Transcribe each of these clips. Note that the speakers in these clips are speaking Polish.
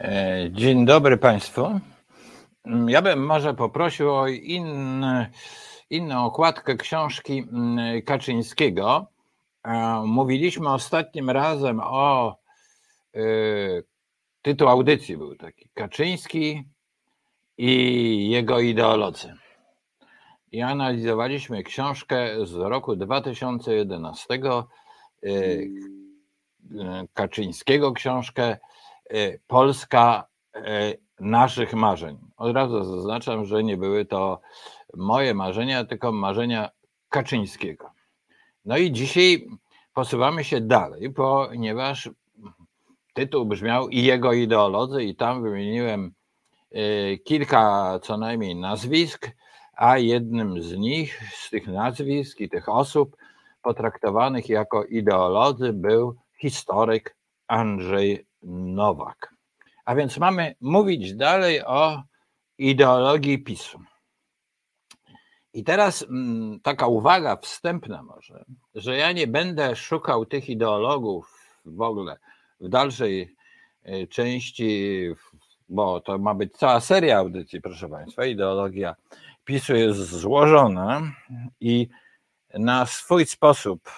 E, dzień dobry Państwu. Ja bym może poprosił o inny, inną okładkę książki mm, Kaczyńskiego. E, mówiliśmy ostatnim razem o e, tytuł audycji był taki Kaczyński i jego ideolodzy. I analizowaliśmy książkę z roku 2011 Kaczyńskiego książkę Polska y, naszych marzeń. Od razu zaznaczam, że nie były to moje marzenia, tylko marzenia Kaczyńskiego. No i dzisiaj posuwamy się dalej, ponieważ tytuł brzmiał i jego ideolodzy, i tam wymieniłem y, kilka co najmniej nazwisk, a jednym z nich, z tych nazwisk i tych osób potraktowanych jako ideolodzy był historyk Andrzej Nowak. A więc mamy mówić dalej o ideologii PiSu. I teraz mm, taka uwaga wstępna może, że ja nie będę szukał tych ideologów w ogóle w dalszej e, części, bo to ma być cała seria audycji, proszę Państwa. Ideologia PiSu jest złożona i na swój sposób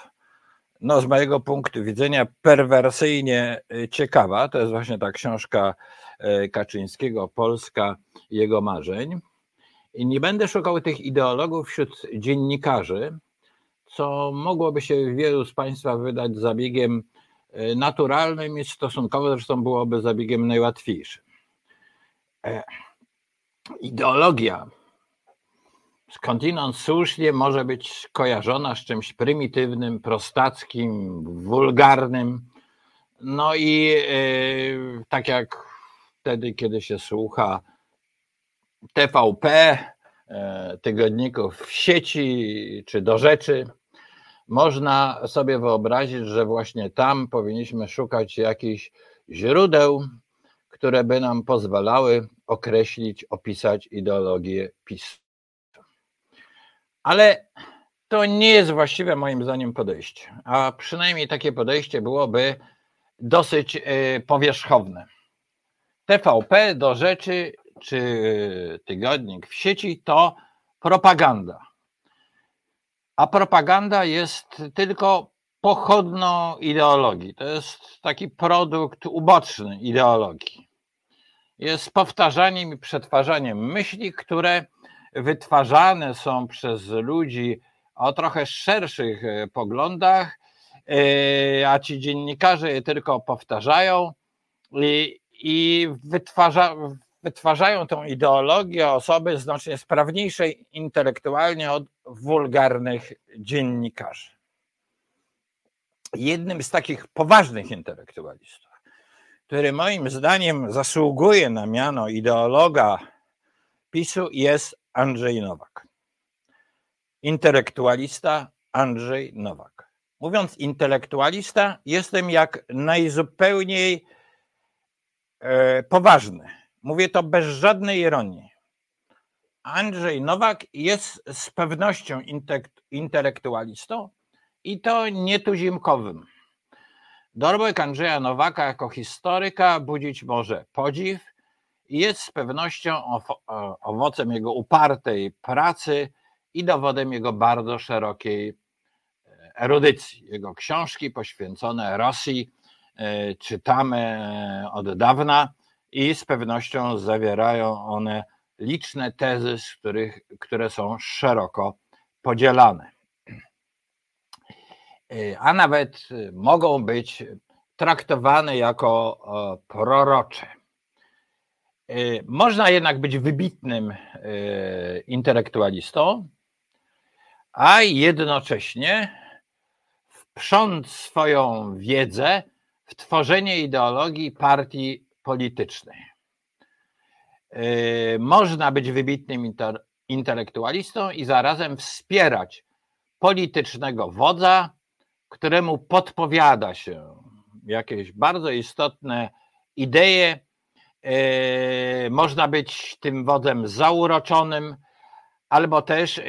no, z mojego punktu widzenia perwersyjnie y, ciekawa. To jest właśnie ta książka y, Kaczyńskiego, Polska, jego marzeń. I nie będę szukał tych ideologów wśród dziennikarzy, co mogłoby się wielu z Państwa wydać zabiegiem y, naturalnym i stosunkowo zresztą byłoby zabiegiem najłatwiejszym. E, ideologia skądinąd słusznie może być kojarzona z czymś prymitywnym, prostackim, wulgarnym. No i yy, tak jak wtedy, kiedy się słucha TVP, e, tygodników w sieci czy do rzeczy, można sobie wyobrazić, że właśnie tam powinniśmy szukać jakichś źródeł, które by nam pozwalały określić, opisać ideologię PiS. Ale to nie jest właściwe moim zdaniem podejście, a przynajmniej takie podejście byłoby dosyć e, powierzchowne. TVP do rzeczy czy tygodnik w sieci to propaganda. A propaganda jest tylko pochodną ideologii. To jest taki produkt uboczny ideologii. Jest powtarzaniem i przetwarzaniem myśli, które wytwarzane są przez ludzi o trochę szerszych e, poglądach, e, a ci dziennikarze je tylko powtarzają i, i wytwarza, wytwarzają tą ideologię osoby znacznie sprawniejsze intelektualnie od wulgarnych dziennikarzy. Jednym z takich poważnych intelektualistów, który moim zdaniem zasługuje na miano ideologa PiSu, jest Andrzej Nowak. Intelektualista Andrzej Nowak. Mówiąc intelektualista, jestem jak najzupełniej e, poważny. Mówię to bez żadnej ironii. Andrzej Nowak jest z pewnością intelektualistą i to nietuzimkowym. Dorobek Andrzeja Nowaka jako historyka budzić może podziw, jest z pewnością owocem jego upartej pracy i dowodem jego bardzo szerokiej e, erudycji. Jego książki poświęcone Rosji e, czytamy e, od dawna i z pewnością zawierają one liczne tezy, z których, które są szeroko podzielane. A nawet mogą być traktowane jako prorocze. Y, można jednak być wybitnym y, intelektualistą, a jednocześnie wprząc swoją wiedzę w tworzenie ideologii partii politycznej. Y, można być wybitnym intelektualistą i zarazem wspierać politycznego wodza, któremu podpowiada się jakieś bardzo istotne idee, można być tym wodzem zauroczonym, albo też e,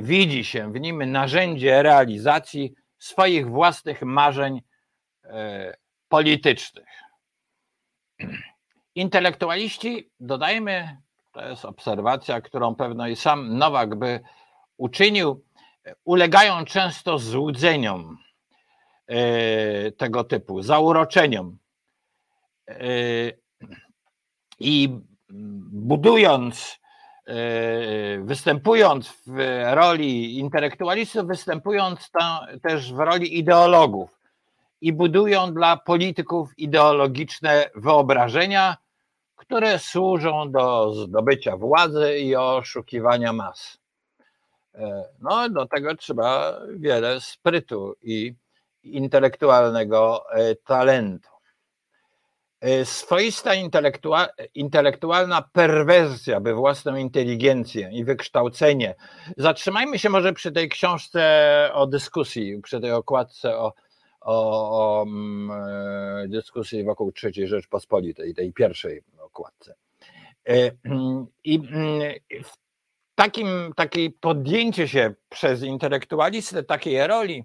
widzi się w nim narzędzie realizacji swoich własnych marzeń e, politycznych. Intelektualiści, dodajmy, to jest obserwacja, którą pewno i sam Nowak by uczynił, ulegają często złudzeniom tego typu, zauroczeniom. I budując, e, występując w roli intelektualistów, występując też w roli ideologów i budują dla polityków ideologiczne wyobrażenia, które służą do zdobycia władzy i oszukiwania mas. E, no, do tego trzeba wiele sprytu i intelektualnego e, talentu. E, swoista intelektualna perwersja, by własną inteligencję i wykształcenie. Zatrzymajmy się może przy tej książce o dyskusji, przy tej okładce o, o, o um, dyskusji wokół III Rzeczpospolitej, tej pierwszej okładce. I w takim, takie podjęcie się przez intelektualistę takiej roli,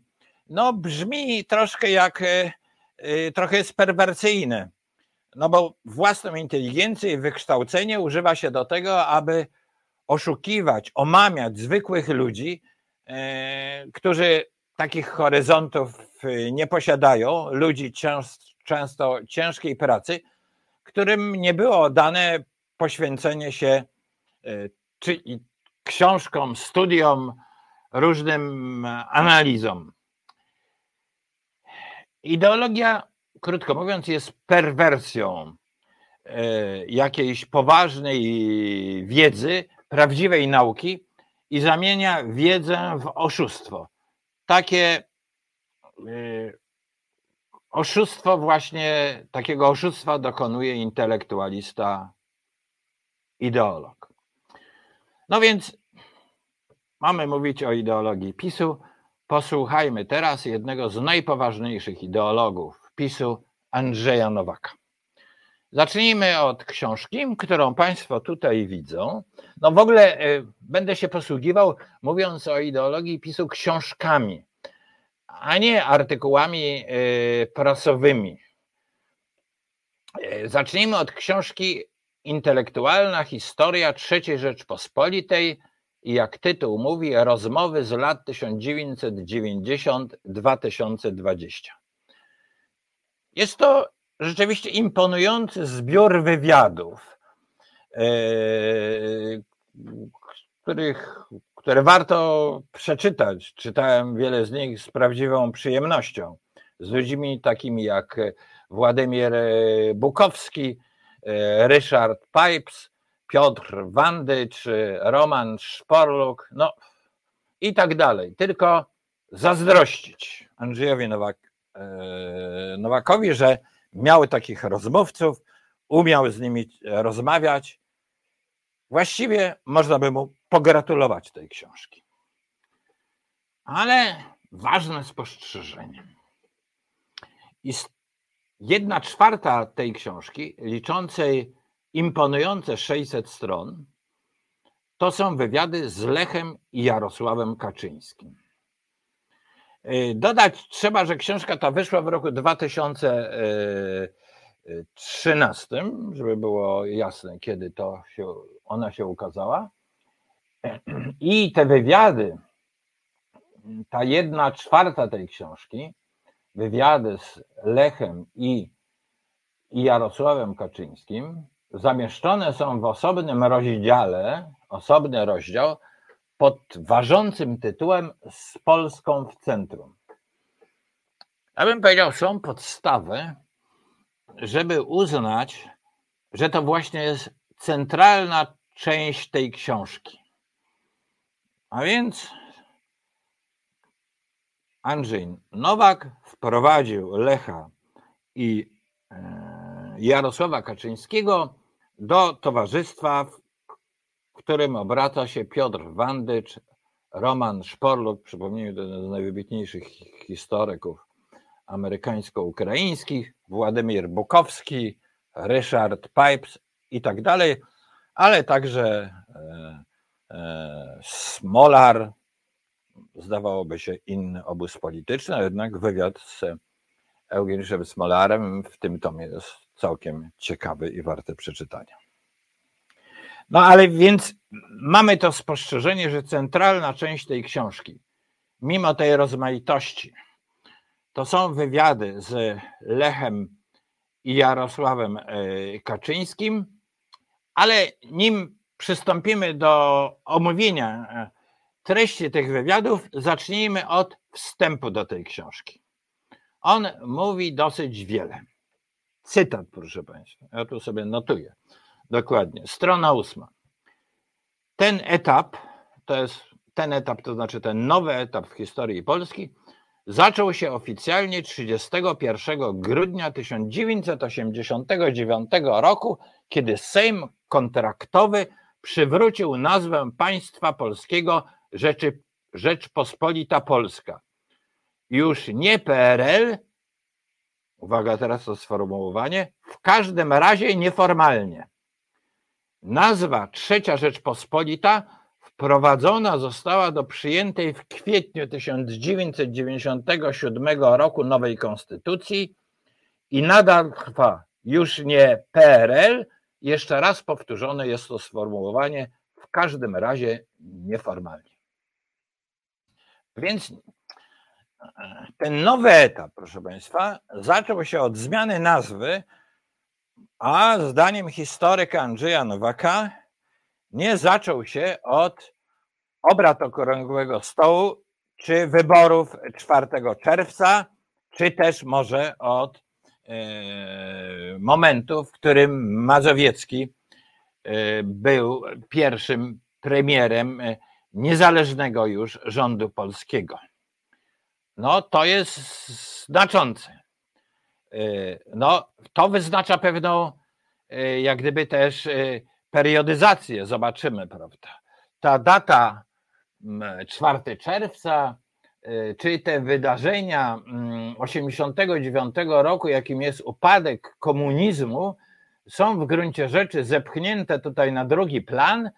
no brzmi troszkę jak, e, e, trochę jest perwersyjne. No bo własną inteligencję i wykształcenie używa się do tego, aby oszukiwać, omamiać zwykłych ludzi, e, którzy takich horyzontów nie posiadają, ludzi często ciężkiej pracy, którym nie było dane poświęcenie się czy książkom, studiom, różnym analizom. Ideologia, krótko mówiąc, jest perwersją e, jakiejś poważnej wiedzy, prawdziwej nauki i zamienia wiedzę w oszustwo. Takie e, oszustwo właśnie, takiego oszustwa dokonuje intelektualista, ideolog. No więc mamy mówić o ideologii PiSu. Posłuchajmy teraz jednego z najpoważniejszych ideologów PiSu, Andrzeja Nowaka. Zacznijmy od książki, którą Państwo tutaj widzą. No w ogóle e, będę się posługiwał, mówiąc o ideologii PiSu, książkami, a nie artykułami e, prasowymi. E, zacznijmy od książki Intelektualna historia III Rzeczpospolitej i jak tytuł mówi, rozmowy z lat 1990-2020. Jest to rzeczywiście imponujący zbiór wywiadów, e, których, które warto przeczytać. Czytałem wiele z nich z prawdziwą przyjemnością. Z ludźmi takimi jak Władimir Bukowski, E, Ryszard Pipes, Piotr Wandy czy Roman Szporluk, no i tak dalej. Tylko zazdrościć Andrzejowi Nowak, Nowakowi, że miał takich rozmówców, umiał z nimi rozmawiać. Właściwie można by mu pogratulować tej książki. Ale ważne spostrzeżenie. Jedna czwarta tej książki, liczącej imponujące 600 stron, to są wywiady z Lechem i Jarosławem Kaczyńskim. Y, dodać trzeba, że książka ta wyszła w roku 2013, żeby było jasne, kiedy to się, ona się ukazała. I te wywiady, ta jedna czwarta tej książki, wywiady z Lechem i, i Jarosławem Kaczyńskim zamieszczone są w osobnym rozdziale, osobny rozdział pod ważącym tytułem Z Polską w centrum. Ja bym powiedział, są podstawy, żeby uznać, że to właśnie jest centralna część tej książki. A więc Andrzej Nowak wprowadził Lecha i e, Jarosława Kaczyńskiego do towarzystwa, w którym obraca się Piotr Wandycz, Roman Szporluk, przypomnijmy, jeden z najwybitniejszych historyków amerykańsko-ukraińskich, Władimir Bukowski, Ryszard Pipes i tak dalej, ale także e, e, Smolar, zdawałoby się inny obóz polityczny, a jednak wywiad z Eugeniuszem Smolarem w tym tomie jest całkiem ciekawy i warte przeczytania. No ale więc mamy to spostrzeżenie, że centralna część tej książki, mimo tej rozmaitości, to są wywiady z Lechem i Jarosławem e, Kaczyńskim, ale nim przystąpimy do omówienia e, treści tych wywiadów, zacznijmy od wstępu do tej książki. On mówi dosyć wiele. Cytat, proszę Państwa. Ja tu sobie notuję. Dokładnie. Strona ósma. Ten etap, to jest ten etap, to znaczy ten nowy etap w historii Polski, zaczął się oficjalnie 31 grudnia 1989 roku, kiedy Sejm kontraktowy przywrócił nazwę państwa polskiego Rzeczy, Rzeczpospolita Polska. Już nie PRL, uwaga teraz to sformułowanie, w każdym razie nieformalnie. Nazwa Trzecia Rzeczpospolita wprowadzona została do przyjętej w kwietniu 1997 roku nowej konstytucji i nadal trwa już nie PRL, jeszcze raz powtórzone jest to sformułowanie, w każdym razie nieformalnie. Więc ten nowy etap, proszę Państwa, zaczął się od zmiany nazwy, a zdaniem historyka Andrzeja Nowaka nie zaczął się od obrad okrągłego stołu, czy wyborów 4 czerwca, czy też może od e, momentu, w którym Mazowiecki e, był pierwszym premierem e, niezależnego już rządu polskiego. No to jest znaczące. No to wyznacza pewną jak gdyby też periodyzację, zobaczymy, prawda. Ta data 4 czerwca, y, czy te wydarzenia 89 roku, jakim jest upadek komunizmu, są w gruncie rzeczy zepchnięte tutaj na drugi plan.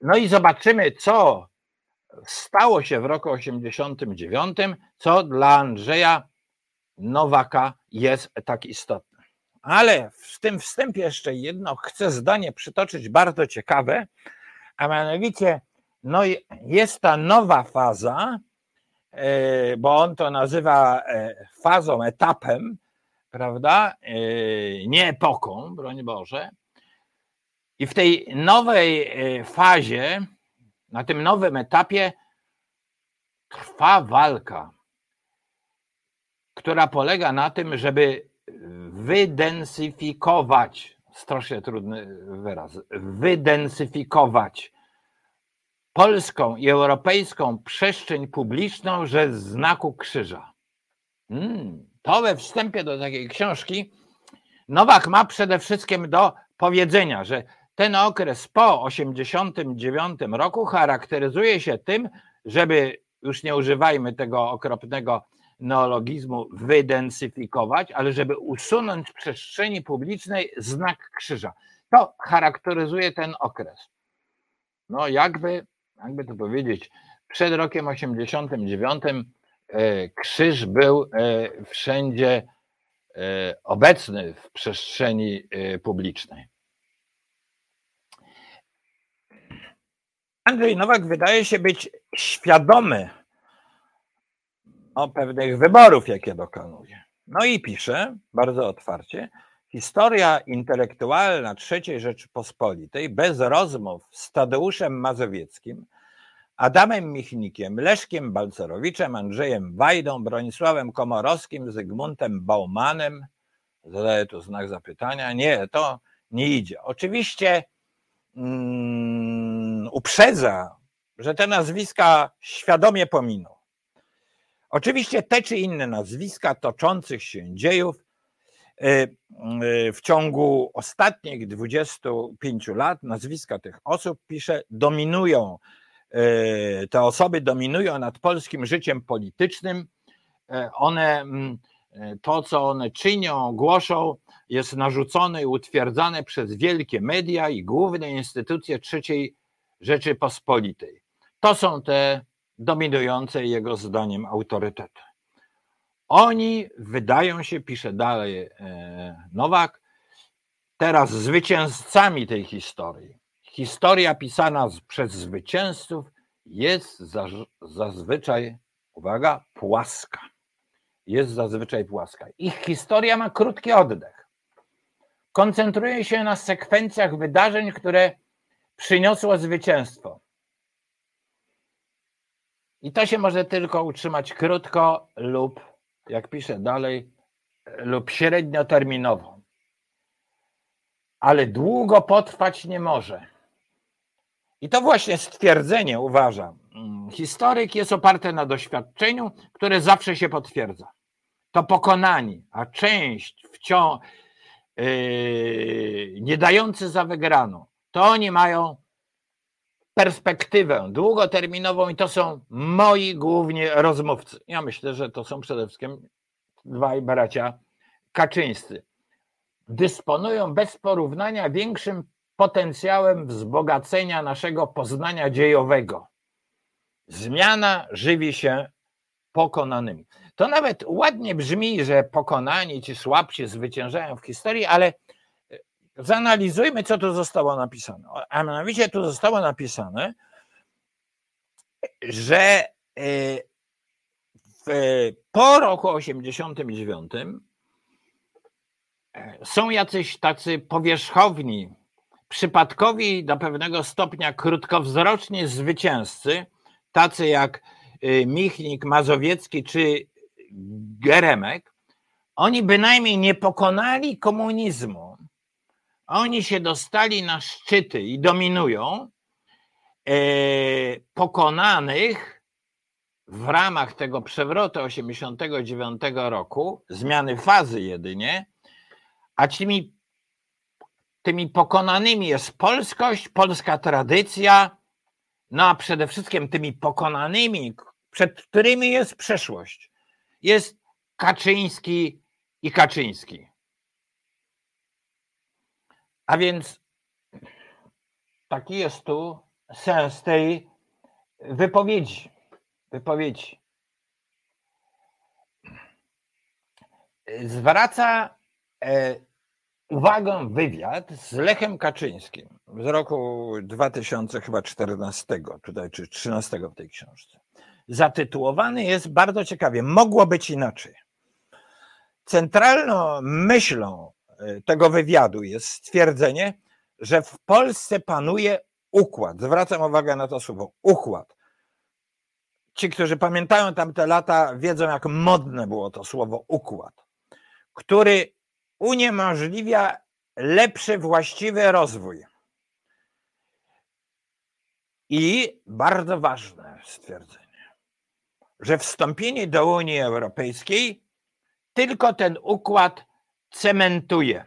No i zobaczymy, co stało się w roku 89, co dla Andrzeja Nowaka jest tak istotne. Ale w tym wstępie jeszcze jedno chcę zdanie przytoczyć bardzo ciekawe, a mianowicie no jest ta nowa faza, e, bo on to nazywa e, fazą, etapem, prawda? E, nie epoką, broń Boże. I w tej nowej fazie, na tym nowym etapie trwa walka, która polega na tym, żeby wydensyfikować, strasznie trudny wyraz, wydensyfikować polską i europejską przestrzeń publiczną, że znaku krzyża. Hmm, to we wstępie do takiej książki Nowak ma przede wszystkim do powiedzenia, że ten okres po 89 roku charakteryzuje się tym, żeby już nie używajmy tego okropnego neologizmu wydensyfikować, ale żeby usunąć z przestrzeni publicznej znak krzyża. To charakteryzuje ten okres. No jakby jakby to powiedzieć, przed rokiem 89 e, krzyż był e, wszędzie e, obecny w przestrzeni publicznej. Andrzej Nowak wydaje się być świadomy o pewnych wyborów, jakie dokonuje. No i pisze bardzo otwarcie, Historia intelektualna III Rzeczypospolitej bez rozmów z Tadeuszem Mazowieckim, Adamem Michnikiem, Leszkiem Balcerowiczem, Andrzejem Wajdą, Bronisławem Komorowskim, Zygmuntem Baumanem, zadaję tu znak zapytania, nie, to nie idzie. Oczywiście um, uprzedza, że te nazwiska świadomie pominą. Oczywiście te czy inne nazwiska toczących się dziejów E, w ciągu ostatnich 25 lat nazwiska tych osób, pisze, dominują, e, te osoby dominują nad polskim życiem politycznym. One, to co one czynią, głoszą, jest narzucone i utwierdzane przez wielkie media i główne instytucje trzeciej Rzeczypospolitej. To są te dominujące jego zdaniem autorytety. Oni wydają się, pisze dalej e, Nowak, teraz zwycięzcami tej historii. Historia pisana przez zwycięzców jest zazwyczaj, uwaga, płaska. Jest zazwyczaj płaska. Ich historia ma krótki oddech. Koncentruje się na sekwencjach wydarzeń, które przyniosło zwycięstwo. I to się może tylko utrzymać krótko lub, jak piszę dalej, lub średnioterminowo. Ale długo potrwać nie może. I to właśnie stwierdzenie uważam. Mm, historyk jest oparte na doświadczeniu, które zawsze się potwierdza. To pokonani, a część wciąż yy, nie dający za wygraną, to oni mają perspektywę długoterminową i to są moi głównie rozmówcy. Ja myślę, że to są przede wszystkim dwaj bracia Kaczyńscy. Dysponują bez porównania większym potencjałem wzbogacenia naszego poznania dziejowego. Zmiana żywi się pokonanymi. To nawet ładnie brzmi, że pokonani ci słabsi zwyciężają w historii, ale zanalizujmy, co tu zostało napisane. A mianowicie tu zostało napisane, że y, w, po roku 89 y, są jacyś tacy powierzchowni, przypadkowi do pewnego stopnia krótkowzroczni zwycięzcy, tacy jak y, Michnik, Mazowiecki czy Geremek, oni bynajmniej nie pokonali komunizmu, oni się dostali na szczyty i dominują e, pokonanych w ramach tego przewrotu 89 roku, zmiany fazy jedynie, a tymi, tymi pokonanymi jest polskość, polska tradycja, no a przede wszystkim tymi pokonanymi, przed którymi jest przeszłość, jest Kaczyński i Kaczyński. A więc taki jest tu sens tej wypowiedzi. wypowiedzi. Zwraca e, uwagę wywiad z Lechem Kaczyńskim z roku 2014, tutaj czy 13 w tej książce. Zatytułowany jest bardzo ciekawie. Mogło być inaczej. Centralną myślą tego wywiadu jest stwierdzenie, że w Polsce panuje układ. Zwracam uwagę na to słowo układ. Ci, którzy pamiętają tamte lata, wiedzą, jak modne było to słowo układ, który uniemożliwia lepszy, właściwy rozwój. I bardzo ważne stwierdzenie, że wstąpienie do Unii Europejskiej tylko ten układ cementuje.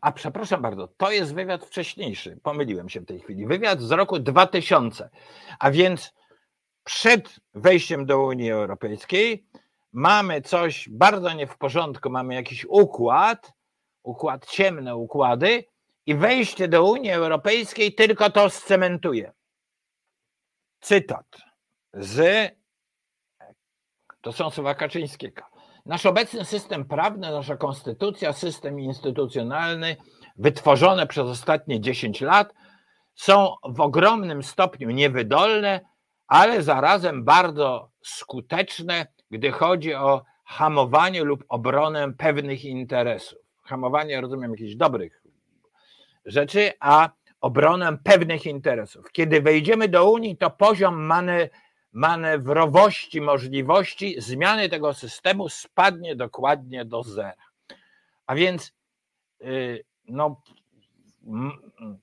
A przepraszam bardzo, to jest wywiad wcześniejszy. Pomyliłem się w tej chwili. Wywiad z roku 2000. A więc przed wejściem do Unii Europejskiej mamy coś bardzo nie w porządku, mamy jakiś układ, układ ciemne układy i wejście do Unii Europejskiej tylko to scementuje. Cytat z to są słowa Kaczyńskiego. Nasz obecny system prawny, nasza konstytucja, system instytucjonalny, wytworzone przez ostatnie 10 lat, są w ogromnym stopniu niewydolne, ale zarazem bardzo skuteczne, gdy chodzi o hamowanie lub obronę pewnych interesów. Hamowanie, rozumiem, jakichś dobrych rzeczy, a obronę pewnych interesów. Kiedy wejdziemy do Unii, to poziom manewrowości, możliwości zmiany tego systemu spadnie dokładnie do zera. A więc y, no,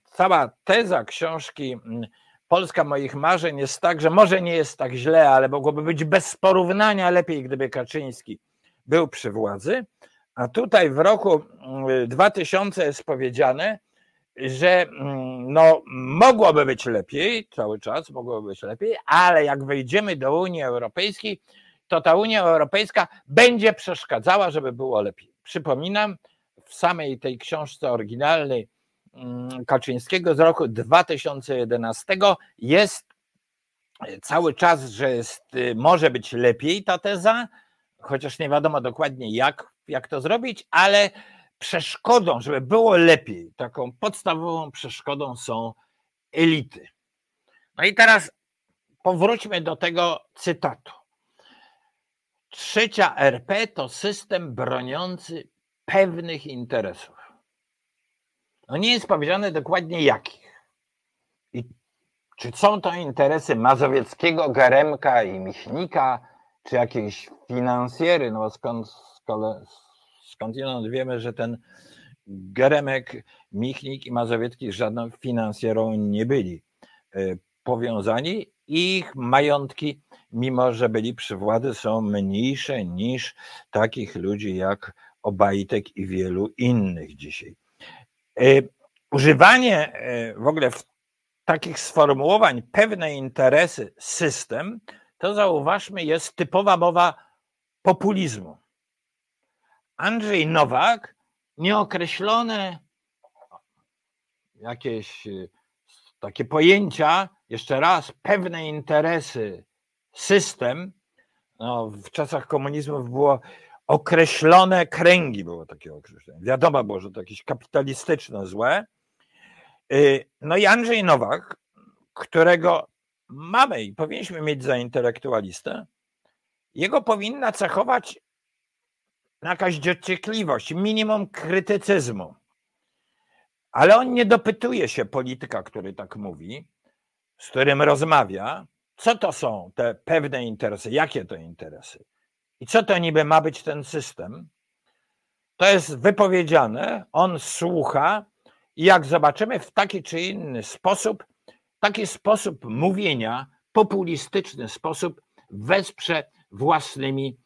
cała teza książki Polska moich marzeń jest tak, że może nie jest tak źle, ale mogłoby być bez porównania lepiej, gdyby Kaczyński był przy władzy. A tutaj w roku 2000 jest powiedziane, że mm, no, mogłoby być lepiej, cały czas mogłoby być lepiej, ale jak wejdziemy do Unii Europejskiej, to ta Unia Europejska będzie przeszkadzała, żeby było lepiej. Przypominam, w samej tej książce oryginalnej mm, Kaczyńskiego z roku 2011 jest cały czas, że jest, y, może być lepiej ta teza, chociaż nie wiadomo dokładnie jak, jak to zrobić, ale przeszkodą, żeby było lepiej, taką podstawową przeszkodą są elity. No i teraz powróćmy do tego cytatu. Trzecia RP to system broniący pewnych interesów. No nie jest powiedziane dokładnie jakich. I czy są to interesy Mazowieckiego, Geremka i Michnika, czy jakieś finansjery, no skąd, skądinąd wiemy, że ten Geremek, Michnik i Mazowiecki żadną finansjerą nie byli e, powiązani. Ich majątki, mimo że byli przy władzy, są mniejsze niż takich ludzi jak Obajtek i wielu innych dzisiaj. E, używanie e, w ogóle w takich sformułowań pewne interesy, system, to zauważmy, jest typowa mowa populizmu. Andrzej Nowak nieokreślone jakieś y, takie pojęcia, jeszcze raz, pewne interesy, system, no, w czasach komunizmu było określone kręgi, było takie określenie. Wiadomo było, że to jakieś kapitalistyczne złe. Y, no i Andrzej Nowak, którego mamy i powinniśmy mieć za intelektualistę, jego powinna cechować jakaś dociekliwość, minimum krytycyzmu. Ale on nie dopytuje się polityka, który tak mówi, z którym rozmawia, co to są te pewne interesy, jakie to interesy i co to niby ma być ten system. To jest wypowiedziane, on słucha i jak zobaczymy w taki czy inny sposób, taki sposób mówienia, populistyczny sposób wesprze własnymi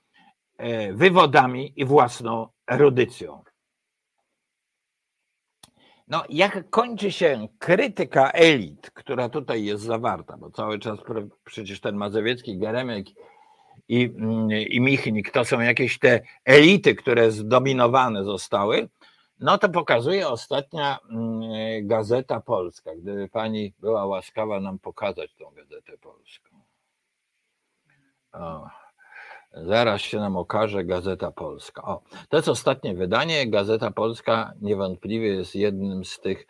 wywodami i własną erudycją. No, jak kończy się krytyka elit, która tutaj jest zawarta, bo cały czas przecież ten Mazowiecki, Geremek i, i Michnik to są jakieś te elity, które zdominowane zostały, no to pokazuje ostatnia mm, Gazeta Polska. Gdyby pani była łaskawa nam pokazać tą Gazetę Polską. O, zaraz się nam okaże Gazeta Polska. O, to jest ostatnie wydanie. Gazeta Polska niewątpliwie jest jednym z tych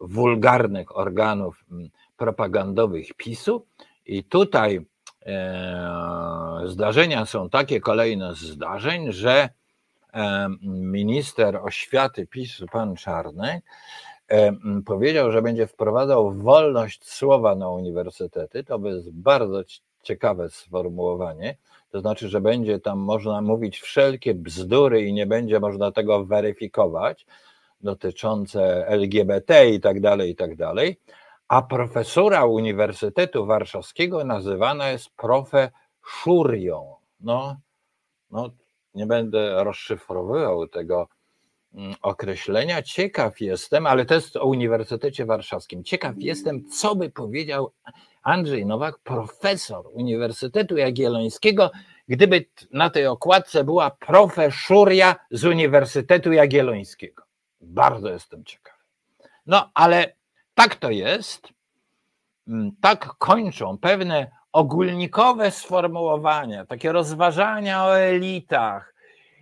wulgarnych organów mm, propagandowych PiSu. I tutaj e, zdarzenia są takie kolejne zdarzeń, że minister oświaty PiSu, pan Czarny, powiedział, że będzie wprowadzał wolność słowa na uniwersytety. To jest bardzo ciekawe sformułowanie. To znaczy, że będzie tam można mówić wszelkie bzdury i nie będzie można tego weryfikować dotyczące LGBT i tak dalej, i tak dalej. A profesura Uniwersytetu Warszawskiego nazywana jest profeszurią. No, no nie będę rozszyfrowywał tego określenia. Ciekaw jestem, ale to jest o Uniwersytecie Warszawskim. Ciekaw jestem, co by powiedział Andrzej Nowak, profesor Uniwersytetu Jagiellońskiego, gdyby na tej okładce była profeszuria z Uniwersytetu Jagiellońskiego. Bardzo jestem ciekaw. No, ale tak to jest. Mm, tak kończą pewne ogólnikowe sformułowania, takie rozważania o elitach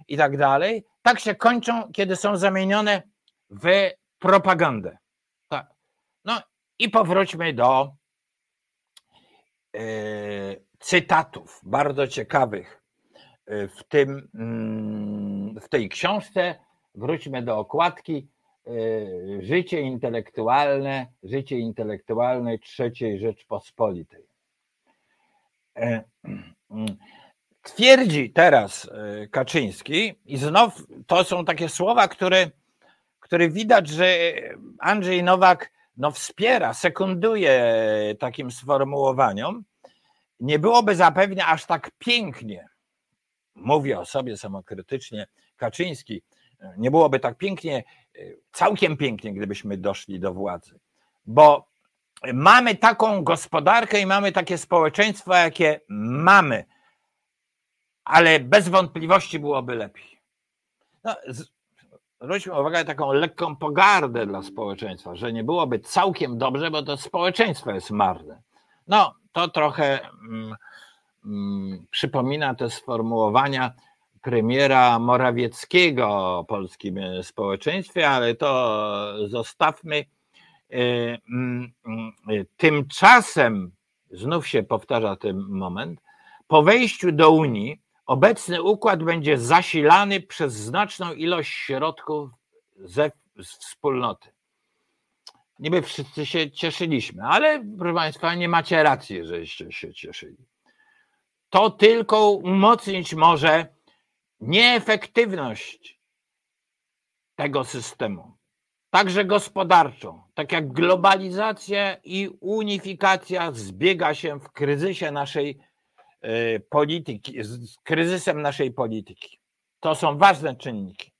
i tak dalej, tak się kończą, kiedy są zamienione w propagandę. Tak. No i powróćmy do e, cytatów bardzo ciekawych e, w, tym, mm, w tej książce. Wróćmy do okładki. E, życie intelektualne, życie intelektualne trzeciej Rzeczpospolitej. E, twierdzi teraz e, Kaczyński, i znów to są takie słowa, które, które widać, że Andrzej Nowak no, wspiera, sekunduje takim sformułowaniom. Nie byłoby zapewne aż tak pięknie, mówi o sobie samokrytycznie Kaczyński, nie byłoby tak pięknie, całkiem pięknie, gdybyśmy doszli do władzy, bo mamy taką gospodarkę i mamy takie społeczeństwo, jakie mamy, ale bez wątpliwości byłoby lepiej. No, zwróćmy uwagę taką lekką pogardę dla społeczeństwa, że nie byłoby całkiem dobrze, bo to społeczeństwo jest marne. No, to trochę mm, mm, przypomina te sformułowania premiera Morawieckiego o polskim społeczeństwie, ale to zostawmy. Mm, tymczasem, znów się powtarza ten moment, po wejściu do Unii obecny układ będzie zasilany przez znaczną ilość środków ze wspólnoty. Niby wszyscy się cieszyliśmy, ale proszę Państwa, nie macie racji, żeście się cieszyli. To tylko umocnić może nieefektywność tego systemu, także gospodarczą, tak jak globalizacja i unifikacja zbiega się w kryzysie naszej polityki, z kryzysem naszej polityki. To są ważne czynniki.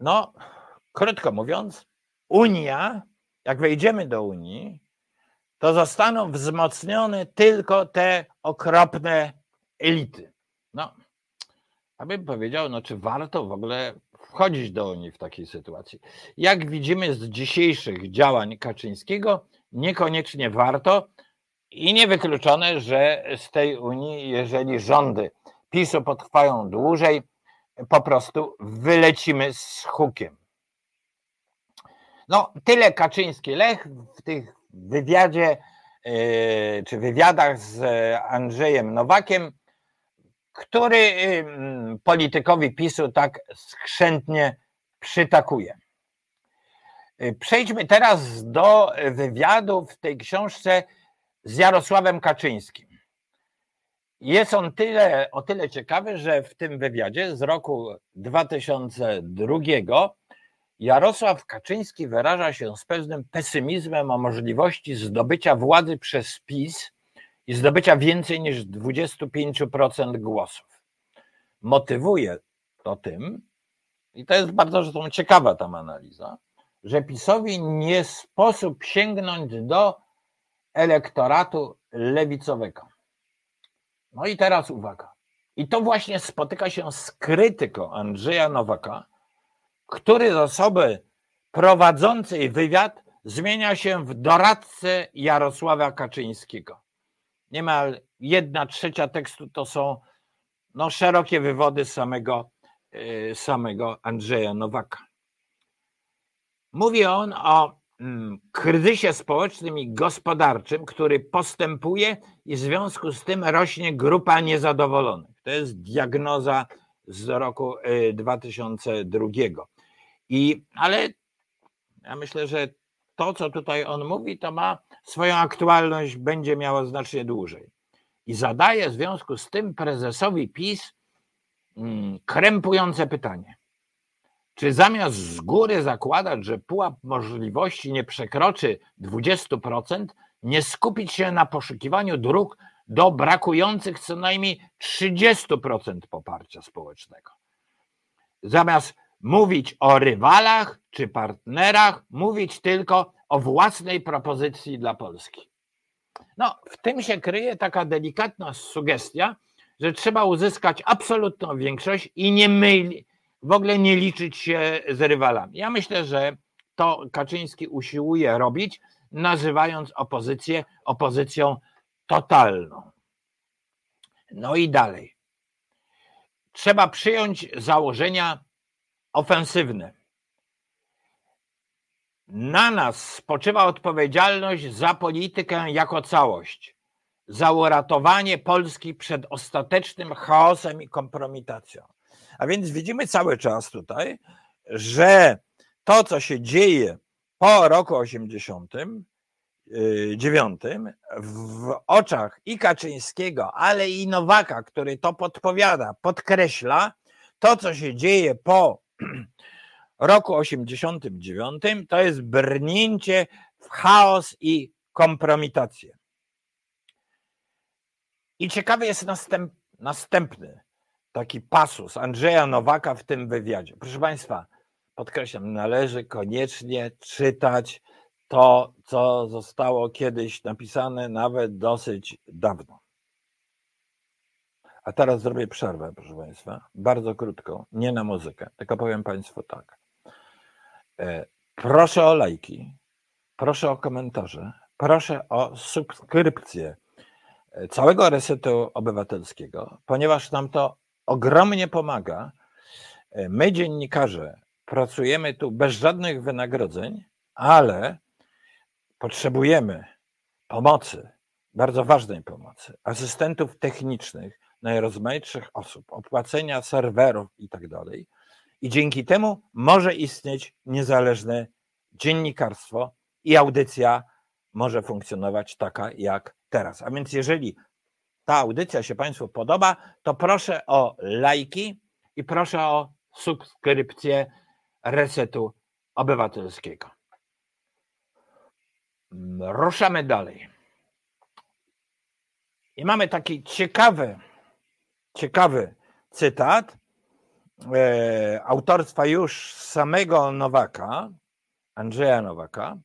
No, krótko mówiąc, Unia, jak wejdziemy do Unii, to zostaną wzmocnione tylko te okropne elity. No, abym powiedział, no czy warto w ogóle wchodzić do Unii w takiej sytuacji? Jak widzimy z dzisiejszych działań Kaczyńskiego, niekoniecznie warto i niewykluczone, że z tej Unii, jeżeli rządy PiSu potrwają dłużej, po prostu wylecimy z hukiem. No, tyle Kaczyński Lech w tych wywiadzie e, czy wywiadach z Andrzejem Nowakiem, który politykowi PiSu tak skrzętnie przytakuje. E, przejdźmy teraz do wywiadu w tej książce z Jarosławem Kaczyńskim. Jest on tyle, o tyle ciekawy, że w tym wywiadzie z roku 2002 Jarosław Kaczyński wyraża się z pewnym pesymizmem o możliwości zdobycia władzy przez PiS i zdobycia więcej niż 25% głosów. Motywuje to tym, i to jest bardzo ciekawa tam analiza, że PiSowi nie sposób sięgnąć do elektoratu lewicowego. No i teraz uwaga. I to właśnie spotyka się z krytyką Andrzeja Nowaka, który z osoby prowadzącej wywiad zmienia się w doradcę Jarosława Kaczyńskiego. Niemal jedna trzecia tekstu to są no, szerokie wywody samego, e, samego Andrzeja Nowaka. Mówi on o kryzysie społecznym i gospodarczym, który postępuje i w związku z tym rośnie grupa niezadowolonych. To jest diagnoza z roku 2002. E, i, ale ja myślę, że to, co tutaj on mówi, to ma swoją aktualność, będzie miało znacznie dłużej. I zadaje w związku z tym prezesowi PiS mm, krępujące pytanie. Czy zamiast z góry zakładać, że pułap możliwości nie przekroczy 20%, nie skupić się na poszukiwaniu dróg do brakujących co najmniej 30% poparcia społecznego? Zamiast mówić o rywalach czy partnerach, mówić tylko o własnej propozycji dla Polski. No, w tym się kryje taka delikatna sugestia, że trzeba uzyskać absolutną większość i nie myli, w ogóle nie liczyć się z rywalami. Ja myślę, że to Kaczyński usiłuje robić, nazywając opozycję opozycją totalną. No i dalej. Trzeba przyjąć założenia ofensywne. Na nas spoczywa odpowiedzialność za politykę jako całość, za uratowanie Polski przed ostatecznym chaosem i kompromitacją. A więc widzimy cały czas tutaj, że to, co się dzieje po roku 89 w oczach i Kaczyńskiego, ale i Nowaka, który to podpowiada, podkreśla, to, co się dzieje po roku 89 to jest brnięcie w chaos i kompromitację. I ciekawy jest następ, następny taki pasus Andrzeja Nowaka w tym wywiadzie. Proszę Państwa, podkreślam, należy koniecznie czytać to, co zostało kiedyś napisane, nawet dosyć dawno. A teraz zrobię przerwę, proszę Państwa, bardzo krótko, nie na muzykę, tylko powiem Państwu tak. E, proszę o lajki, proszę o komentarze, proszę o subskrypcję całego resetu obywatelskiego, ponieważ nam to ogromnie pomaga. My, dziennikarze, pracujemy tu bez żadnych wynagrodzeń, ale potrzebujemy pomocy, bardzo ważnej pomocy, asystentów technicznych, najrozmaitszych osób, opłacenia serwerów i tak dalej. I dzięki temu może istnieć niezależne dziennikarstwo i audycja może funkcjonować taka jak teraz. A więc jeżeli ta audycja się Państwu podoba, to proszę o lajki i proszę o subskrypcję Resetu Obywatelskiego. Ruszamy dalej. I mamy taki ciekawy, ciekawy cytat e, autorstwa już samego Nowaka, Andrzeja Nowaka.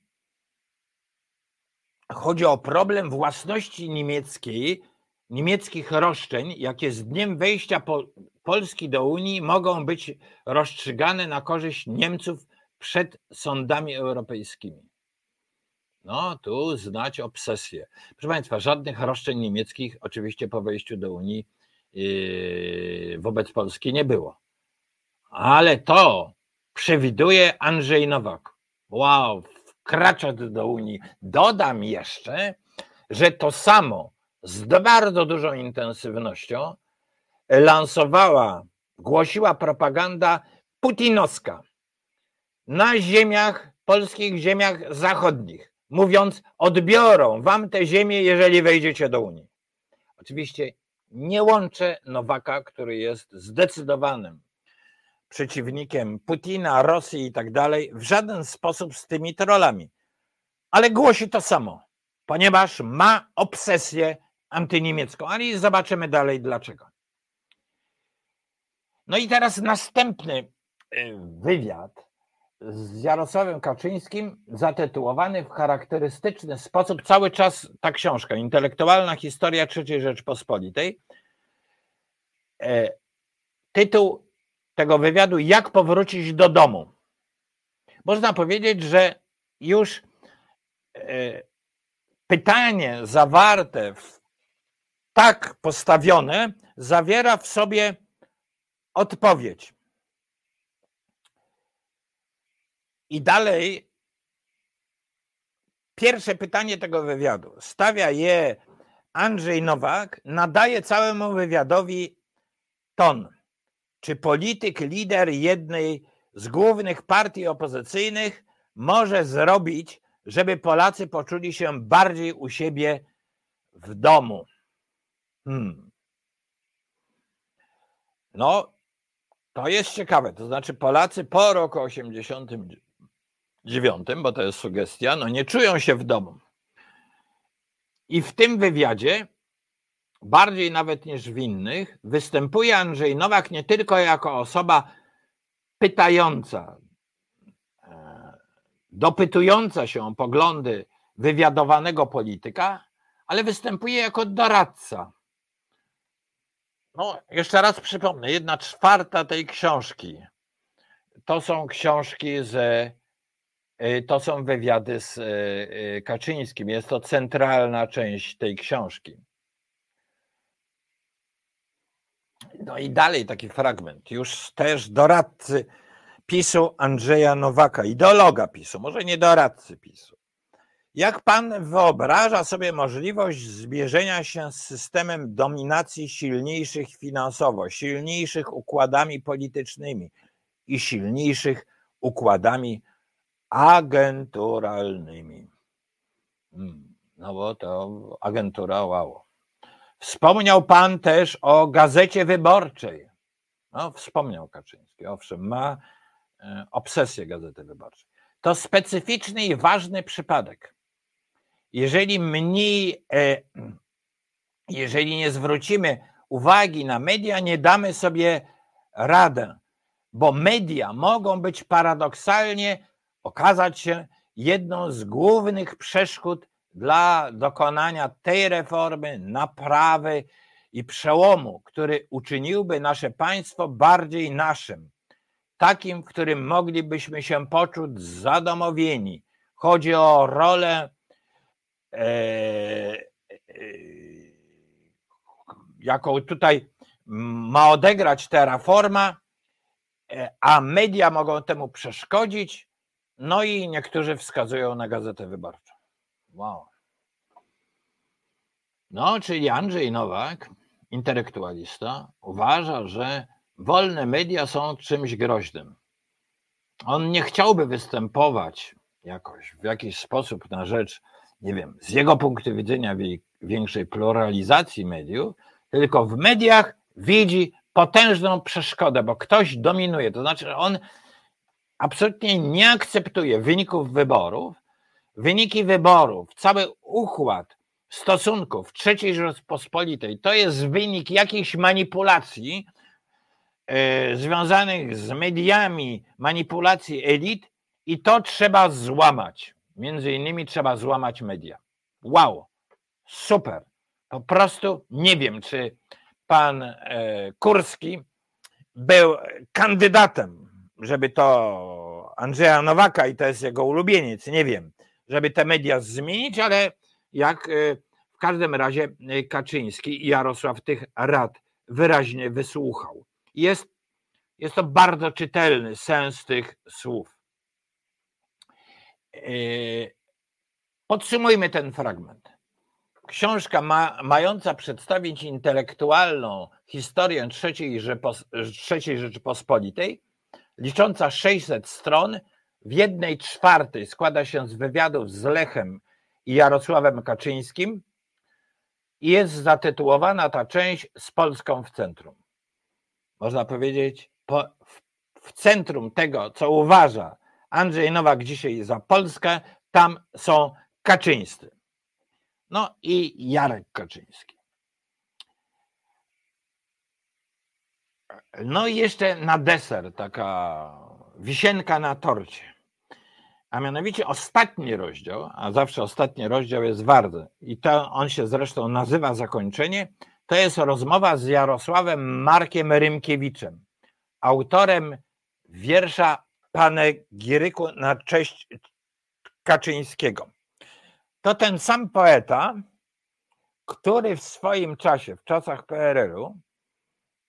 Chodzi o problem własności niemieckiej, niemieckich roszczeń, jakie z dniem wejścia po, Polski do Unii mogą być rozstrzygane na korzyść Niemców przed sądami europejskimi. No, tu znać obsesję. Proszę Państwa, żadnych roszczeń niemieckich oczywiście po wejściu do Unii yy, wobec Polski nie było. Ale to przewiduje Andrzej Nowak. Wow, wkraczać do Unii. Dodam jeszcze, że to samo z bardzo dużą intensywnością lansowała, głosiła propaganda putinowska na ziemiach, polskich ziemiach zachodnich mówiąc, odbiorą wam te ziemię, jeżeli wejdziecie do Unii. Oczywiście nie łączę Nowaka, który jest zdecydowanym przeciwnikiem Putina, Rosji i tak dalej, w żaden sposób z tymi trollami. Ale głosi to samo, ponieważ ma obsesję antyniemiecką. Ale zobaczymy dalej dlaczego. No i teraz następny y, wywiad z Jarosławem Kaczyńskim zatytułowany w charakterystyczny sposób cały czas ta książka Intelektualna historia III Rzeczpospolitej. E, tytuł tego wywiadu Jak powrócić do domu. Można powiedzieć, że już e, pytanie zawarte w tak postawione zawiera w sobie odpowiedź. I dalej pierwsze pytanie tego wywiadu stawia je Andrzej Nowak, nadaje całemu wywiadowi ton. Czy polityk, lider jednej z głównych partii opozycyjnych może zrobić, żeby Polacy poczuli się bardziej u siebie w domu? Hmm. No, to jest ciekawe. To znaczy, Polacy po roku 80 dziewiątym, bo to jest sugestia, no nie czują się w domu. I w tym wywiadzie, bardziej nawet niż w innych, występuje Andrzej Nowak nie tylko jako osoba pytająca, e, dopytująca się o poglądy wywiadowanego polityka, ale występuje jako doradca. No, jeszcze raz przypomnę, jedna czwarta tej książki to są książki ze Y, to są wywiady z y, y, Kaczyńskim. Jest to centralna część tej książki. No i dalej taki fragment, już też doradcy PiSu Andrzeja Nowaka, ideologa PiSu, może nie doradcy PiSu. Jak pan wyobraża sobie możliwość zbierzenia się z systemem dominacji silniejszych finansowo, silniejszych układami politycznymi i silniejszych układami agenturalnymi. Hmm, no bo to agentura wow. Wspomniał pan też o gazecie wyborczej. No, wspomniał Kaczyński, owszem, ma e, obsesję gazety wyborczej. To specyficzny i ważny przypadek. Jeżeli mniej, e, jeżeli nie zwrócimy uwagi na media, nie damy sobie radę, bo media mogą być paradoksalnie okazać się jedną z głównych przeszkód dla dokonania tej reformy, naprawy i przełomu, który uczyniłby nasze państwo bardziej naszym, takim, w którym moglibyśmy się poczuć zadomowieni. Chodzi o rolę jaką tutaj ma odegrać ta reforma, e, a media mogą temu przeszkodzić. No i niektórzy wskazują na gazetę wyborczą. Wow. No, czyli Andrzej Nowak, intelektualista, uważa, że wolne media są czymś groźnym. On nie chciałby występować jakoś w jakiś sposób na rzecz, nie wiem, z jego punktu widzenia większej pluralizacji mediów, tylko w mediach widzi potężną przeszkodę, bo ktoś dominuje. To znaczy, on absolutnie nie akceptuje wyników wyborów. Wyniki wyborów, cały układ stosunków III Rzeczpospolitej to jest wynik jakichś manipulacji e, związanych z mediami, manipulacji elit i to trzeba złamać. Między innymi trzeba złamać media. Wow, super. Po prostu nie wiem, czy pan e, Kurski był kandydatem, żeby to Andrzeja Nowaka i to jest jego ulubieniec, nie wiem, żeby te media zmienić, ale jak e, w każdym razie e, Kaczyński i Jarosław tych rad wyraźnie wysłuchał. Jest, jest to bardzo czytelny sens tych słów. Podsumujmy ten fragment. Książka ma, mająca przedstawić intelektualną historię III, Rzepos, III Rzeczypospolitej, licząca 600 stron, w jednej czwartej składa się z wywiadów z Lechem i Jarosławem Kaczyńskim i jest zatytułowana ta część z Polską w centrum. Można powiedzieć, po, w, w centrum tego, co uważa Andrzej Nowak dzisiaj za Polskę, tam są Kaczyńscy. No i Jarek Kaczyński. No i jeszcze na deser taka wisienka na torcie. A mianowicie ostatni rozdział, a zawsze ostatni rozdział jest ważny i to on się zresztą nazywa zakończenie, to jest rozmowa z Jarosławem Markiem Rymkiewiczem, autorem wiersza Panegiryku na cześć Kaczyńskiego. To ten sam poeta, który w swoim czasie, w czasach PRL-u,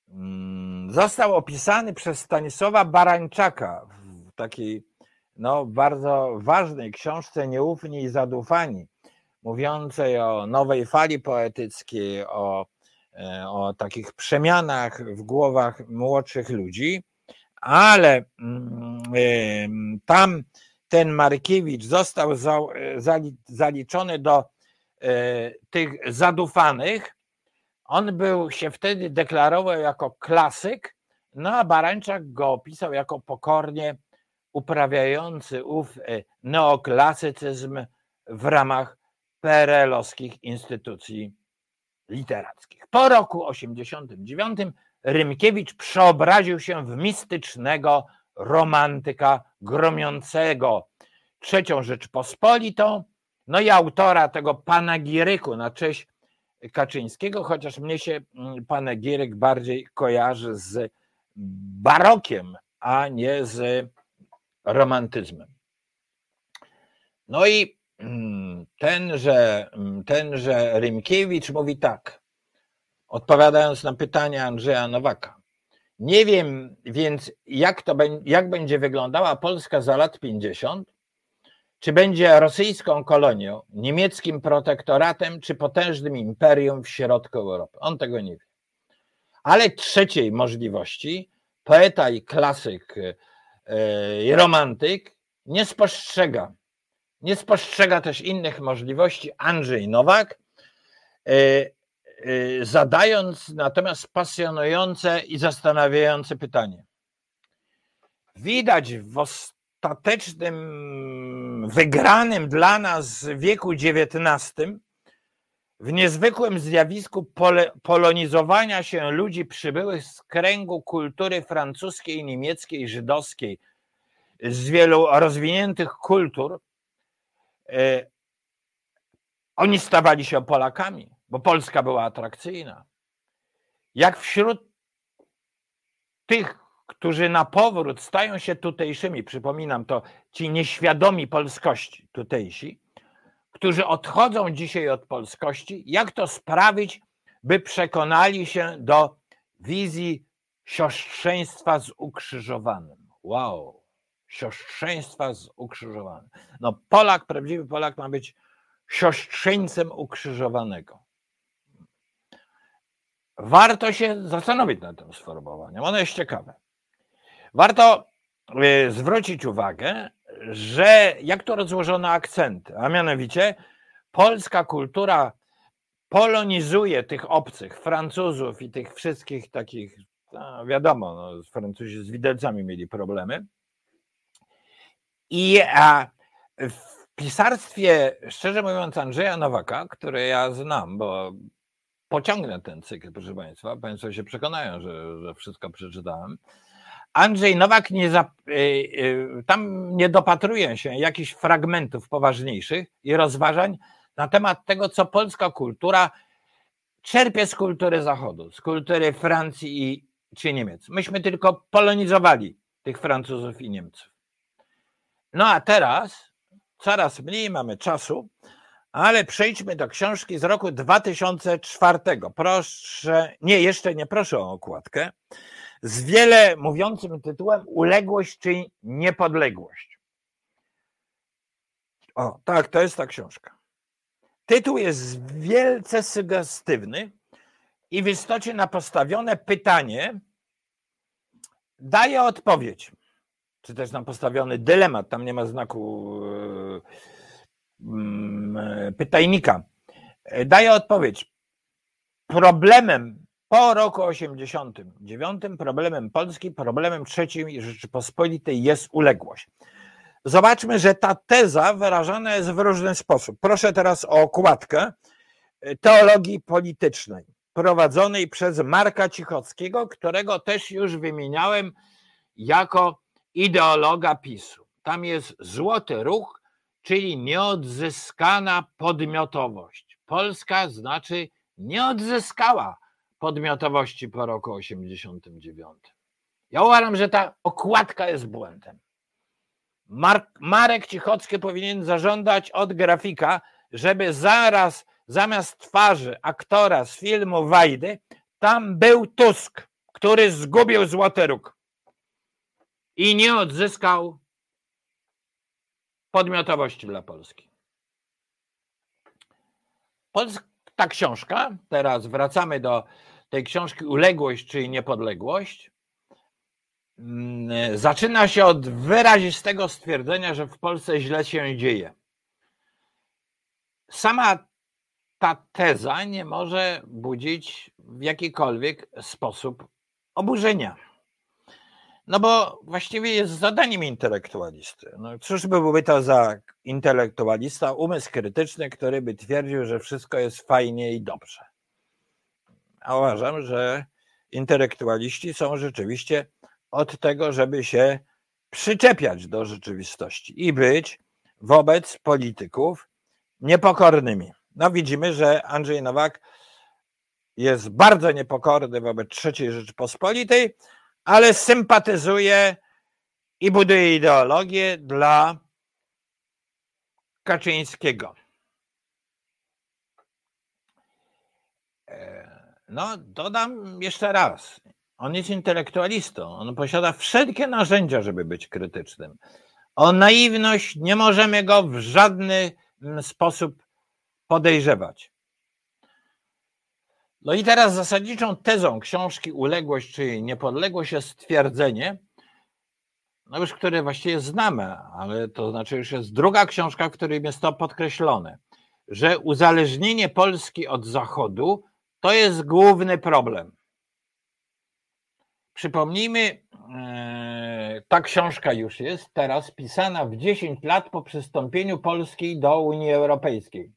mm, został opisany przez Stanisława Barańczaka w takiej no, bardzo ważnej książce Nieufni i Zadufani, mówiącej o nowej fali poetyckiej, o, e, o takich przemianach w głowach młodszych ludzi, ale mm, tam ten Markiewicz został zaliczony do e, tych zadufanych, on był się wtedy deklarował jako klasyk, no a Barańczak go opisał jako pokornie uprawiający ów e, neoklasycyzm w ramach PRL-owskich instytucji literackich. Po roku 89 Rymkiewicz przeobraził się w mistycznego romantyka gromiącego. Trzecią Rzeczpospolitą, no i autora tego panegiryku na cześć Kaczyńskiego, chociaż mnie się mm, panegiryk bardziej kojarzy z barokiem, a nie z romantyzmem. No i mm, tenże, mm, tenże Rymkiewicz mówi tak, odpowiadając na pytanie Andrzeja Nowaka. Nie wiem więc, jak, to, jak będzie wyglądała Polska za lat 50, czy będzie rosyjską kolonią, niemieckim protektoratem, czy potężnym imperium w środku Europy. On tego nie wie. Ale trzeciej możliwości, poeta i klasyk e, i romantyk nie spostrzega. Nie spostrzega też innych możliwości Andrzej Nowak, e, zadając natomiast pasjonujące i zastanawiające pytanie. Widać w ostatecznym, wygranym dla nas wieku XIX, w niezwykłym zjawisku polonizowania się ludzi przybyłych z kręgu kultury francuskiej, niemieckiej, żydowskiej, z wielu rozwiniętych kultur, y, oni stawali się Polakami bo Polska była atrakcyjna. Jak wśród tych, którzy na powrót stają się tutejszymi, przypominam to, ci nieświadomi polskości tutejsi, którzy odchodzą dzisiaj od polskości, jak to sprawić, by przekonali się do wizji siostrzeństwa z ukrzyżowanym. Wow, siostrzeństwa z ukrzyżowanym. No, Polak, prawdziwy Polak ma być siostrzeńcem ukrzyżowanego. Warto się zastanowić nad tym sformułowaniem. Ono jest ciekawe. Warto e, zwrócić uwagę, że jak to rozłożono akcenty, a mianowicie polska kultura polonizuje tych obcych, Francuzów i tych wszystkich takich, no wiadomo, no, Francuzi z widelcami mieli problemy. I a w pisarstwie, szczerze mówiąc, Andrzeja Nowaka, które ja znam, bo pociągnę ten cykl, proszę Państwa, Państwo się przekonają, że, że wszystko przeczytałem. Andrzej Nowak nie y, y, tam nie dopatruje się jakichś fragmentów poważniejszych i rozważań na temat tego, co polska kultura czerpie z kultury Zachodu, z kultury Francji i, czy Niemiec. Myśmy tylko polonizowali tych Francuzów i Niemców. No a teraz coraz mniej mamy czasu, ale przejdźmy do książki z roku 2004. Proszę, nie, jeszcze nie proszę o okładkę. Z wiele mówiącym tytułem Uległość czy niepodległość. O, tak, to jest ta książka. Tytuł jest wielce sugestywny i w istocie na postawione pytanie daje odpowiedź. Czy też na postawiony dylemat, tam nie ma znaku yy, pytajnika. Daje odpowiedź. Problemem po roku 89, problemem Polski, problemem trzeciej Rzeczypospolitej jest uległość. Zobaczmy, że ta teza wyrażana jest w różny sposób. Proszę teraz o okładkę teologii politycznej prowadzonej przez Marka Cichockiego, którego też już wymieniałem jako ideologa PiSu. Tam jest złoty ruch, czyli nieodzyskana podmiotowość. Polska znaczy nie odzyskała podmiotowości po roku 89. Ja uważam, że ta okładka jest błędem. Marek Cichocki powinien zażądać od grafika, żeby zaraz zamiast twarzy aktora z filmu Wajdy, tam był Tusk, który zgubił złoty róg i nie odzyskał podmiotowości dla Polski. Ta książka, teraz wracamy do tej książki Uległość, czyli Niepodległość, Mm, zaczyna się od wyrazistego stwierdzenia, że w Polsce źle się dzieje. Sama ta teza nie może budzić w jakikolwiek sposób oburzenia. No bo właściwie jest zadaniem intelektualisty. No cóż by byłby to za intelektualista, umysł krytyczny, który by twierdził, że wszystko jest fajnie i dobrze. A uważam, że intelektualiści są rzeczywiście od tego, żeby się przyczepiać do rzeczywistości i być wobec polityków niepokornymi. No widzimy, że Andrzej Nowak jest bardzo niepokorny wobec III Rzeczypospolitej, ale sympatyzuje i buduje ideologię dla Kaczyńskiego. E, no, dodam jeszcze raz. On jest intelektualistą, on posiada wszelkie narzędzia, żeby być krytycznym. O naiwność nie możemy go w żadny mm, sposób podejrzewać. No i teraz zasadniczą tezą książki Uległość czy Niepodległość jest stwierdzenie, no już które właściwie znamy, ale to znaczy już jest druga książka, w której jest to podkreślone, że uzależnienie Polski od Zachodu to jest główny problem. Przypomnijmy, e, ta książka już jest teraz pisana w 10 lat po przystąpieniu Polski do Unii Europejskiej.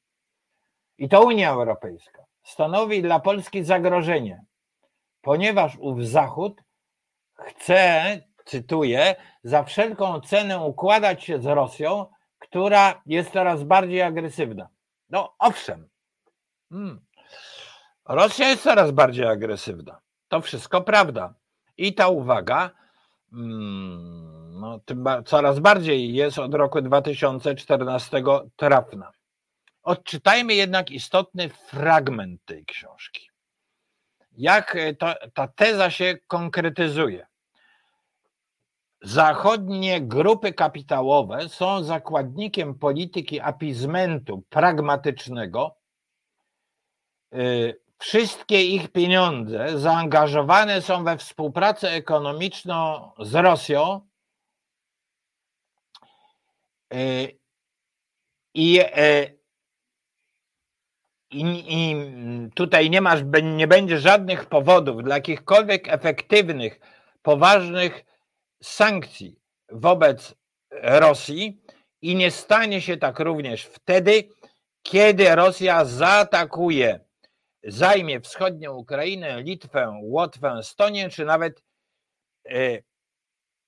I to Unia Europejska stanowi dla Polski zagrożenie, ponieważ ów Zachód chce, cytuję, za wszelką cenę układać się z Rosją, która jest coraz bardziej agresywna. No owszem, hmm. Rosja jest coraz bardziej agresywna. To wszystko prawda. I ta uwaga mm, no, coraz bardziej jest od roku 2014 trafna. Odczytajmy jednak istotny fragment tej książki. jak to, ta teza się konkretyzuje. Zachodnie grupy kapitałowe są zakładnikiem polityki apizmentu pragmatycznego. Y, wszystkie ich pieniądze zaangażowane są we współpracę ekonomiczną z Rosją y, i, i, i tutaj nie masz, nie będzie żadnych powodów dla jakichkolwiek efektywnych, poważnych sankcji wobec Rosji i nie stanie się tak również wtedy, kiedy Rosja zaatakuje, zajmie wschodnią Ukrainę, Litwę, Łotwę, Estonię, czy nawet y,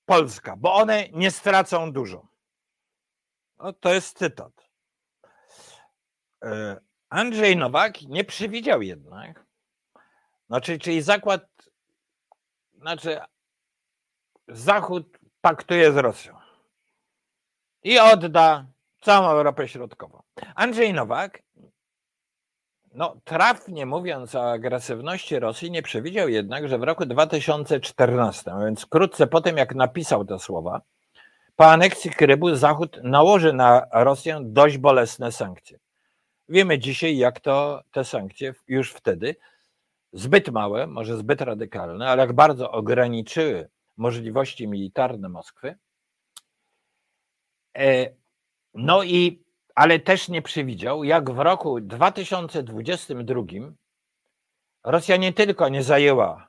Polska, bo one nie stracą dużo. No, to jest cytat. Y, Andrzej Nowak nie przewidział jednak, znaczy, czyli zakład, znaczy Zachód paktuje z Rosją i odda całą Europę Środkową. Andrzej Nowak, no trafnie mówiąc o agresywności Rosji, nie przewidział jednak, że w roku 2014, a więc wkrótce po tym, jak napisał te słowa, po aneksji Krymu Zachód nałoży na Rosję dość bolesne sankcje. Wiemy dzisiaj, jak to te sankcje już wtedy, zbyt małe, może zbyt radykalne, ale jak bardzo ograniczyły możliwości militarne Moskwy. E, no i, ale też nie przewidział, jak w roku 2022 Rosja nie tylko nie zajęła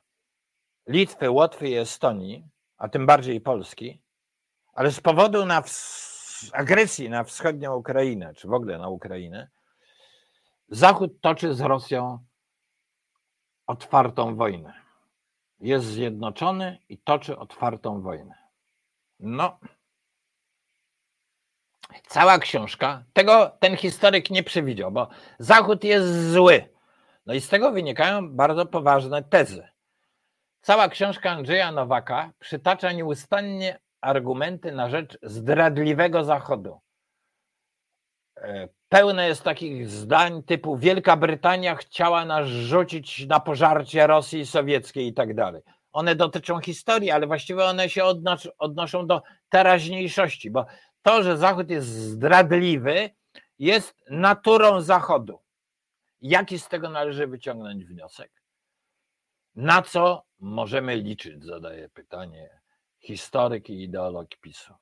Litwy, Łotwy i Estonii, a tym bardziej Polski, ale z powodu na agresji na wschodnią Ukrainę, czy w ogóle na Ukrainę, Zachód toczy z Rosją otwartą wojnę jest zjednoczony i toczy otwartą wojnę. No. Cała książka, tego ten historyk nie przewidział, bo Zachód jest zły. No i z tego wynikają bardzo poważne tezy. Cała książka Andrzeja Nowaka przytacza nieustannie argumenty na rzecz zdradliwego Zachodu. Pełne jest takich zdań typu Wielka Brytania chciała nas rzucić na pożarcie Rosji Sowieckiej i tak dalej. One dotyczą historii, ale właściwie one się odnoszą do teraźniejszości, bo to, że Zachód jest zdradliwy, jest naturą Zachodu. Jaki z tego należy wyciągnąć wniosek? Na co możemy liczyć? Zadaje pytanie historyk i ideolog PiSu.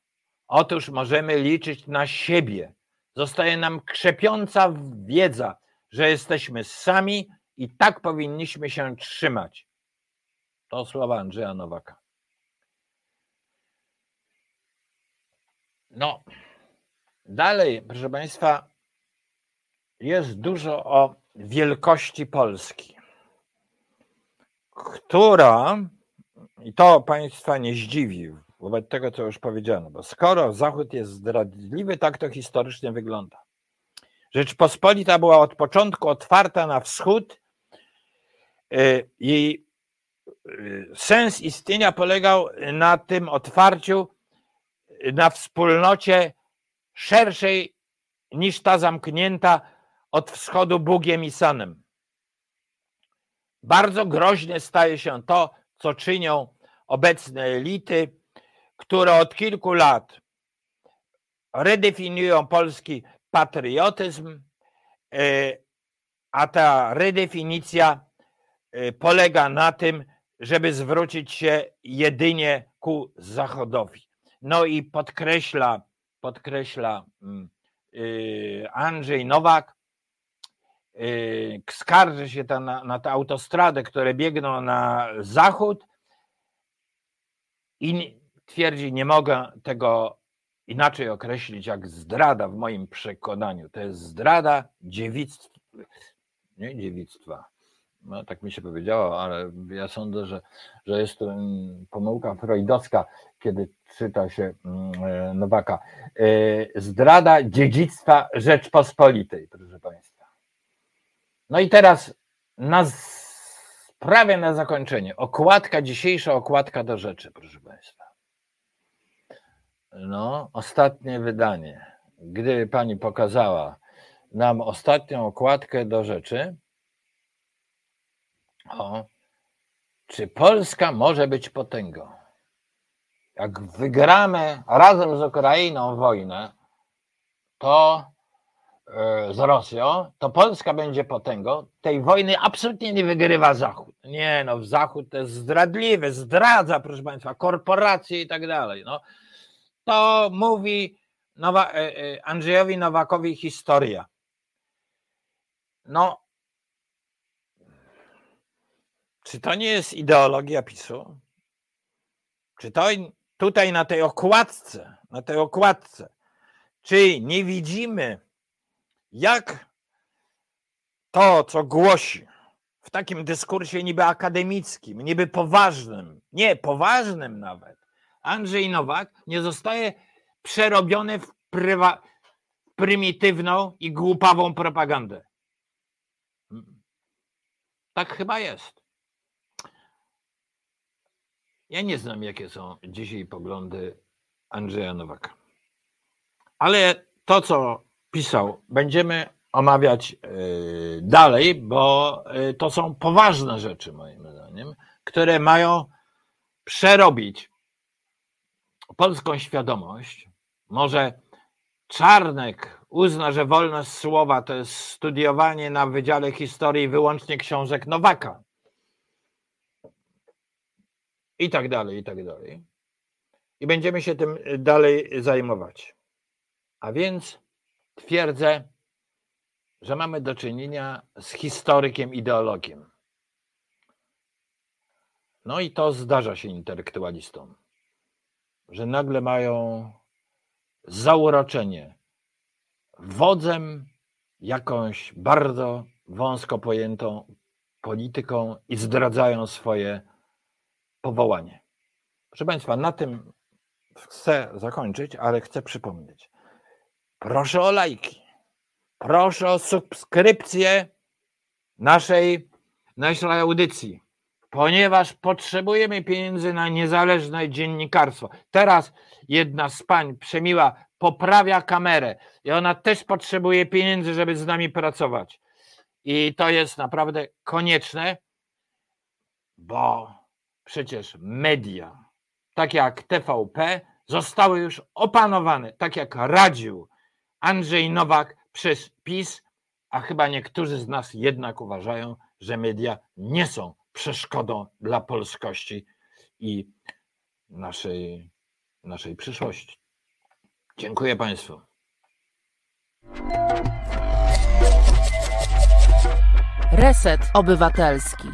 Otóż możemy liczyć na siebie, Zostaje nam krzepiąca wiedza, że jesteśmy sami i tak powinniśmy się trzymać. To słowa Andrzeja Nowaka. No, dalej, proszę Państwa, jest dużo o wielkości Polski, która, i to Państwa nie zdziwi, wobec tego, co już powiedziano, bo skoro Zachód jest zdradliwy, tak to historycznie wygląda. Rzeczpospolita była od początku otwarta na wschód y, i y, sens istnienia polegał na tym otwarciu, na wspólnocie szerszej niż ta zamknięta od wschodu Bugiem i Sanem. Bardzo groźne staje się to, co czynią obecne elity, które od kilku lat redefiniują polski patriotyzm, e, a ta redefinicja e, polega na tym, żeby zwrócić się jedynie ku Zachodowi. No i podkreśla, podkreśla mm, e, Andrzej Nowak, skarży się na, na te autostrady, które biegną na zachód i twierdzi, nie mogę tego inaczej określić jak zdrada w moim przekonaniu. To jest zdrada dziewictwa, nie dziewictwa. No, tak mi się powiedziało, ale ja sądzę, że, że jest to mm, pomyłka freudowska, kiedy czyta się mm, e, Nowaka. E, zdrada dziedzictwa Rzeczpospolitej, proszę Państwa. No i teraz na, prawie na zakończenie. Okładka, dzisiejsza okładka do rzeczy, proszę Państwa. No, ostatnie wydanie. Gdy pani pokazała nam ostatnią okładkę do rzeczy, o, czy Polska może być potęgą? Jak wygramy razem z Ukrainą wojnę, to e, z Rosją, to Polska będzie potęgą. Tej wojny absolutnie nie wygrywa Zachód. Nie, no, Zachód to jest zdradliwy, zdradza, proszę Państwa, korporacje i tak dalej. No, to mówi Nowa, e, e, Andrzejowi Nowakowi historia. No, czy to nie jest ideologia PiSu? Czy to tutaj na tej okładce, na tej okładce, czy nie widzimy, jak to, co głosi w takim dyskursie niby akademickim, niby poważnym, nie, poważnym nawet, Andrzej Nowak nie zostaje przerobiony w prywa, prymitywną i głupawą propagandę. Tak chyba jest. Ja nie znam, jakie są dzisiaj poglądy Andrzeja Nowaka. Ale to, co pisał, będziemy omawiać e, dalej, bo e, to są poważne rzeczy, moim zdaniem, które mają przerobić polską świadomość. Może Czarnek uzna, że wolność słowa to jest studiowanie na Wydziale Historii wyłącznie książek Nowaka i tak dalej, i tak dalej. I będziemy się tym dalej zajmować. A więc twierdzę, że mamy do czynienia z historykiem, ideologiem. No i to zdarza się intelektualistom, że nagle mają zauroczenie wodzem jakąś bardzo wąsko pojętą polityką i zdradzają swoje powołanie. Proszę Państwa, na tym chcę zakończyć, ale chcę przypomnieć. Proszę o lajki. Proszę o subskrypcję naszej, naszej audycji, ponieważ potrzebujemy pieniędzy na niezależne dziennikarstwo. Teraz jedna z pań przemiła poprawia kamerę i ona też potrzebuje pieniędzy, żeby z nami pracować. I to jest naprawdę konieczne, bo przecież media, tak jak TVP, zostały już opanowane, tak jak radził Andrzej Nowak przez PiS, a chyba niektórzy z nas jednak uważają, że media nie są przeszkodą dla polskości i naszej, naszej przyszłości. Dziękuję Państwu. Reset Obywatelski.